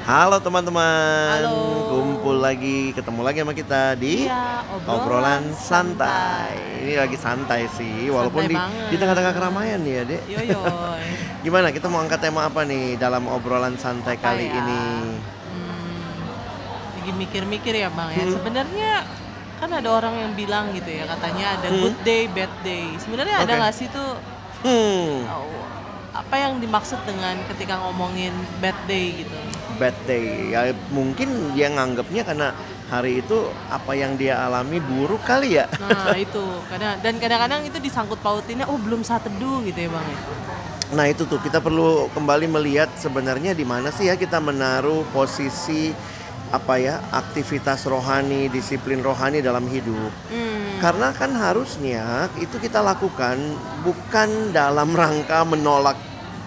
Halo teman-teman, Halo. kumpul lagi, ketemu lagi sama kita di Iya, obrolan santai. Ini lagi santai sih, walaupun di, banget. di tengah-tengah keramaian nih ya, Dek. Yoyoy. Gimana? Kita mau angkat tema apa nih dalam obrolan santai Apa kali ya? ini? Hmm, lagi mikir-mikir ya bang ya. Hmm. Sebenarnya kan ada orang yang bilang gitu ya katanya ada Hmm. good day, bad day. Sebenarnya ada Oke. nggak sih tuh Hmm, oh, apa yang dimaksud dengan ketika ngomongin bad day gitu? bad day. Ya mungkin dia nganggapnya karena hari itu apa yang dia alami buruk kali ya. Nah itu kadang dan kadang-kadang itu disangkut pautinnya oh belum saat teduh gitu ya bang ya. Nah itu tuh kita perlu kembali melihat sebenarnya di mana sih ya kita menaruh posisi apa ya aktivitas rohani, disiplin rohani dalam hidup. Hmm. Karena kan harusnya itu kita lakukan bukan dalam rangka menolak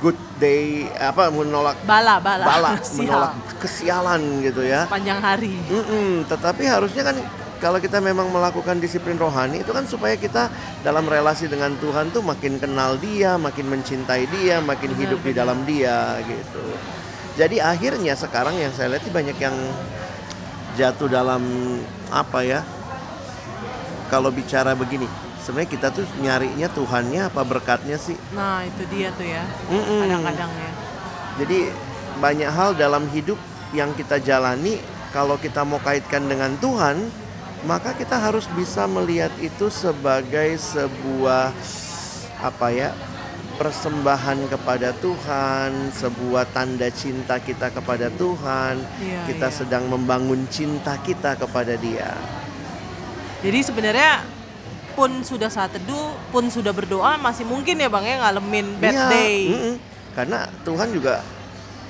good day apa menolak Bala bala. bala, menolak kesialan gitu ya. Panjang hari. Mm-mm, tetapi harusnya kan kalau kita memang melakukan disiplin rohani itu kan supaya kita dalam relasi dengan Tuhan tuh makin kenal Dia, makin mencintai Dia, makin Benar, hidup di dalam Dia gitu. Jadi akhirnya sekarang yang saya lihat sih banyak yang jatuh dalam apa ya? Kalau bicara begini, sebenarnya kita tuh nyarinya Tuhannya apa berkatnya sih? Nah itu dia tuh ya. Mm-mm. Kadang-kadang ya. Jadi banyak hal dalam hidup yang kita jalani kalau kita mau kaitkan dengan Tuhan, maka kita harus bisa melihat itu sebagai sebuah apa ya? Persembahan kepada Tuhan, sebuah tanda cinta kita kepada Tuhan. Iya, kita iya. sedang membangun cinta kita kepada Dia. Jadi sebenarnya pun sudah saat teduh, pun sudah berdoa masih mungkin ya bang ya ngalamin bad Iya, day. mm-mm. Karena Tuhan juga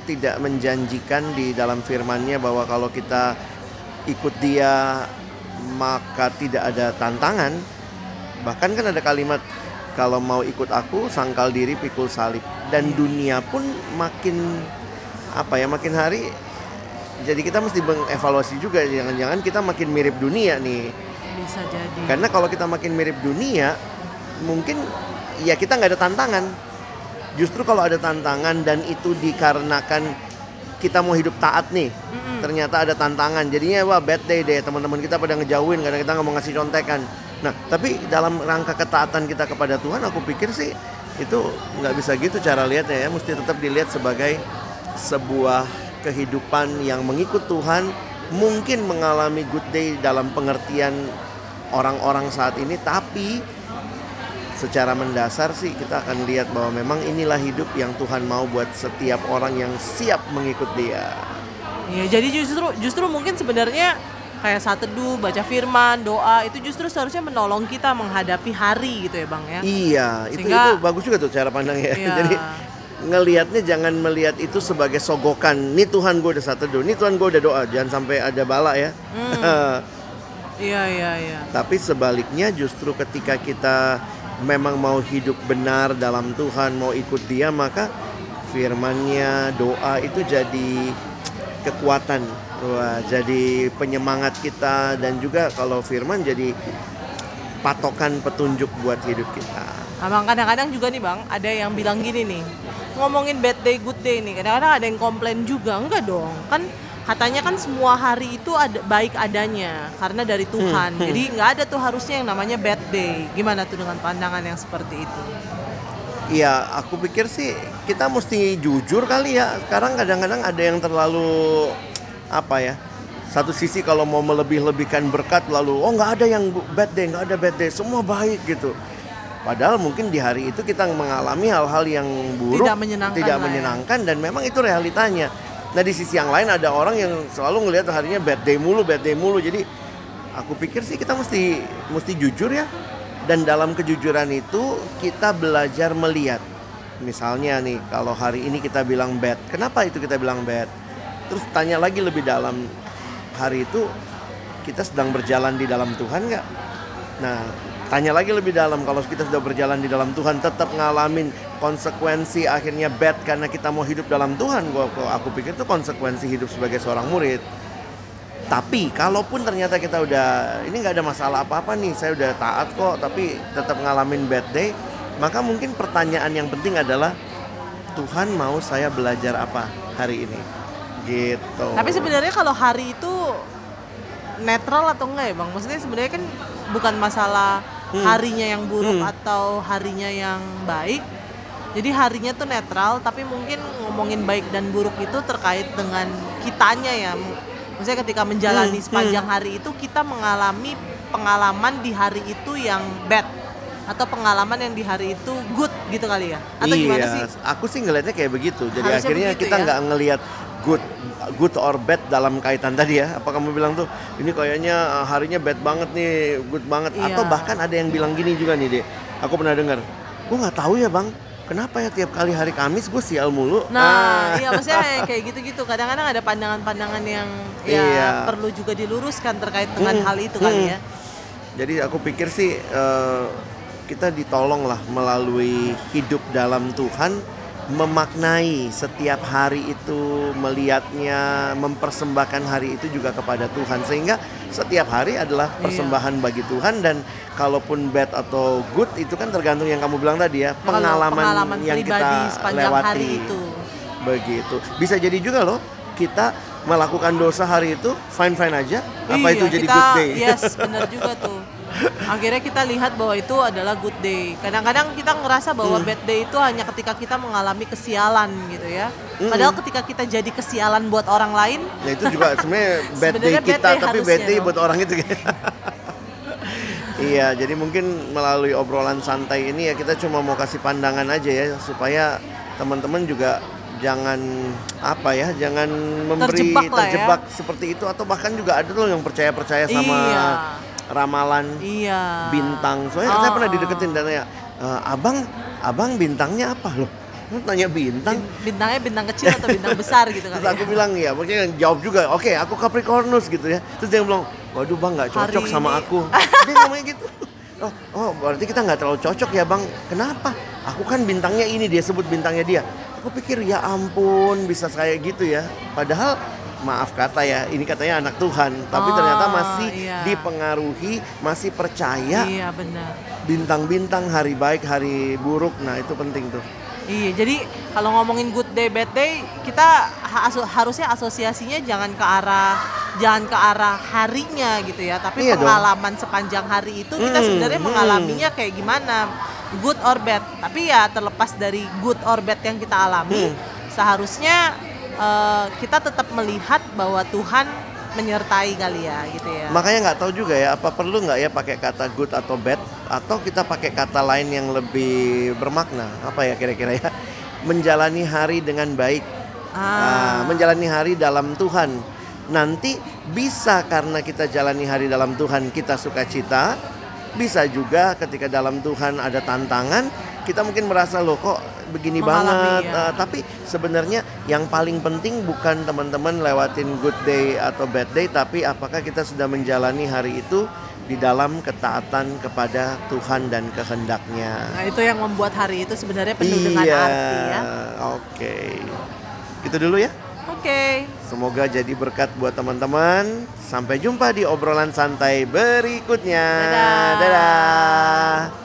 tidak menjanjikan di dalam firman-Nya bahwa kalau kita ikut Dia maka tidak ada tantangan. Bahkan kan ada kalimat kalau mau ikut aku sangkal diri pikul salib dan Iya. dunia pun makin apa ya makin hari jadi kita mesti mengevaluasi juga jangan-jangan kita makin mirip dunia nih Bisa jadi. karena kalau kita makin mirip dunia, mungkin ya kita nggak ada tantangan. Justru kalau ada tantangan dan itu dikarenakan kita mau hidup taat nih, Mm-mm. ternyata ada tantangan. Jadinya wah bad day deh teman-teman kita pada ngejauhin karena kita nggak mau ngasih contekan. Nah tapi dalam rangka ketaatan kita kepada Tuhan, aku pikir sih itu nggak bisa gitu cara lihatnya ya. Mesti tetap dilihat sebagai sebuah kehidupan yang mengikut Tuhan mungkin mengalami good day dalam pengertian orang-orang saat ini tapi secara mendasar sih kita akan lihat bahwa memang inilah hidup yang Tuhan mau buat setiap orang yang siap mengikut Dia. Iya, jadi justru justru mungkin sebenarnya kayak saat teduh, baca firman, doa itu justru seharusnya menolong kita menghadapi hari gitu ya bang ya. Iya, itu Sehingga- itu bagus juga tuh cara pandangnya. Iya. Jadi ngelihatnya jangan melihat itu sebagai sogokan. Nih Tuhan gue udah saat teduh, nih Tuhan gue udah doa, jangan sampai ada bala ya. Hmm. Iya iya iya. Tapi sebaliknya justru ketika kita memang mau hidup benar dalam Tuhan, mau ikut Dia, maka firman-Nya, doa itu jadi kekuatan. Wah, jadi penyemangat kita dan juga kalau firman jadi patokan petunjuk buat hidup kita. Abang kadang-kadang juga nih bang, ada yang bilang gini nih, ngomongin bad day, good day nih, kadang-kadang ada yang komplain juga, enggak dong, kan katanya kan semua hari itu ada baik adanya karena dari Tuhan, Hmm, hmm. jadi nggak ada tuh harusnya yang namanya bad day. Gimana tuh dengan pandangan yang seperti itu? Iya, aku pikir sih kita mesti jujur kali ya. Sekarang kadang-kadang ada yang terlalu apa ya? Satu sisi kalau mau melebih-lebihkan berkat lalu oh nggak ada yang bad day, nggak ada bad day, semua baik gitu. Padahal mungkin di hari itu kita mengalami hal-hal yang buruk, Tidak menyenangkan tidak ya. menyenangkan dan memang itu realitanya. Nah di sisi yang lain ada orang yang selalu ngelihat harinya bad day mulu, bad day mulu. Jadi aku pikir sih kita mesti mesti jujur ya. Dan dalam kejujuran itu kita belajar melihat. Misalnya nih kalau hari ini kita bilang bad, kenapa itu kita bilang bad? Terus tanya lagi lebih dalam hari itu kita sedang berjalan di dalam Tuhan nggak? Nah, tanya lagi lebih dalam kalau kita sudah berjalan di dalam Tuhan tetap ngalamin konsekuensi akhirnya bad karena kita mau hidup dalam Tuhan. Gua aku pikir itu konsekuensi hidup sebagai seorang murid. Tapi kalaupun ternyata kita udah ini nggak ada masalah apa-apa nih, saya udah taat kok, tapi tetap ngalamin bad day, maka mungkin pertanyaan yang penting adalah Tuhan mau saya belajar apa hari ini? gitu. Tapi sebenarnya kalau hari itu netral atau enggak ya bang? Maksudnya sebenarnya kan bukan masalah Hmm. harinya yang buruk Hmm. atau harinya yang baik. Jadi harinya tuh netral, tapi mungkin ngomongin baik dan buruk itu terkait dengan kitanya ya. Maksudnya ketika menjalani Hmm, sepanjang hari itu kita mengalami pengalaman di hari itu yang bad atau pengalaman yang di hari itu good gitu kali ya? Atau iya, gimana sih? aku sih ngelihatnya kayak begitu. Jadi Harusnya akhirnya begitu kita ya. nggak ngelihat good good or bad dalam kaitan tadi ya. Apa kamu bilang tuh ini kayaknya uh, harinya bad banget nih, good banget Iya. atau bahkan ada yang bilang gini juga nih, Dek. Aku pernah dengar. Gue nggak tahu ya, Bang. Kenapa ya tiap kali hari Kamis gue sial mulu? Nah, Ah. iya maksudnya kayak gitu-gitu. Kadang-kadang ada pandangan-pandangan yang ya Iya. perlu juga diluruskan terkait dengan Hmm, hal itu kali hmm. ya. Jadi aku pikir sih eh, kita ditolong lah melalui hidup dalam Tuhan memaknai setiap hari itu melihatnya mempersembahkan hari itu juga kepada Tuhan sehingga setiap hari adalah Iya. persembahan bagi Tuhan dan kalaupun bad atau good itu kan tergantung yang kamu bilang tadi ya Kalau pengalaman, pengalaman yang kita lewati hari itu. begitu bisa jadi juga loh kita melakukan dosa hari itu fine fine aja apa Iya, itu jadi kita, good day Yes, benar juga tuh. Akhirnya kita lihat bahwa itu adalah good day. Kadang-kadang kita ngerasa bahwa Hmm. bad day itu hanya ketika kita mengalami kesialan gitu ya. Padahal ketika kita jadi kesialan buat orang lain, Nah itu juga sebenarnya bad day bad kita day tapi bad day dong. buat orang itu. iya, jadi mungkin melalui obrolan santai ini ya kita cuma mau kasih pandangan aja ya supaya teman-teman juga jangan apa ya, jangan memberi Terjebak ya. terjebak seperti itu atau bahkan juga ada loh yang percaya-percaya sama Iya. Ramalan iya. bintang. Soalnya saya Oh, pernah oh. dideketin dan ya, "Eh, "Abang, abang bintangnya apa loh?" Lu tanya bintang. Bin- Bintangnya bintang kecil atau bintang besar gitu kan. Terus aku bilang ya, makanya jawab juga, oke aku Capricornus gitu ya. Terus dia bilang, waduh bang nggak cocok Hari sama ini- aku. dia ngomongnya gitu. Oh, oh berarti kita nggak terlalu cocok ya bang. Kenapa? Aku kan bintangnya ini dia sebut bintangnya dia. Aku pikir ya ampun bisa kayak gitu ya. Padahal maaf kata ya, ini katanya anak Tuhan, tapi Oh, ternyata masih iya. dipengaruhi, masih percaya Iya benar. bintang-bintang hari baik, hari buruk. Nah itu penting tuh. Iya, jadi kalau ngomongin good day, bad day, kita aso- harusnya asosiasinya jangan ke arah jangan ke arah harinya gitu ya, tapi Iya dong. pengalaman sepanjang hari itu kita Hmm, sebenarnya hmm. mengalaminya kayak gimana, good or bad. Tapi ya terlepas dari good or bad yang kita alami, Hmm. seharusnya eh, kita tetap melihat bahwa Tuhan menyertai kali ya, gitu ya. Makanya nggak tahu juga ya apa perlu nggak ya pakai kata good atau bad atau kita pakai kata lain yang lebih bermakna? Apa ya kira-kira ya? Menjalani hari dengan baik. Ah, menjalani hari dalam Tuhan. Nanti bisa karena kita jalani hari dalam Tuhan kita sukacita bisa juga ketika dalam Tuhan ada tantangan kita mungkin merasa loh kok begini Mengalami, banget ya. Ah, tapi sebenarnya yang paling penting bukan teman-teman lewatin good day atau bad day tapi apakah kita sudah menjalani hari itu di dalam ketaatan kepada Tuhan dan kehendaknya Nah, itu yang membuat hari itu sebenarnya penuh dengan iya arti ya. oke itu dulu ya Oke. Semoga jadi berkat buat teman-teman. Sampai jumpa di obrolan santai berikutnya. Dadah. Dadah.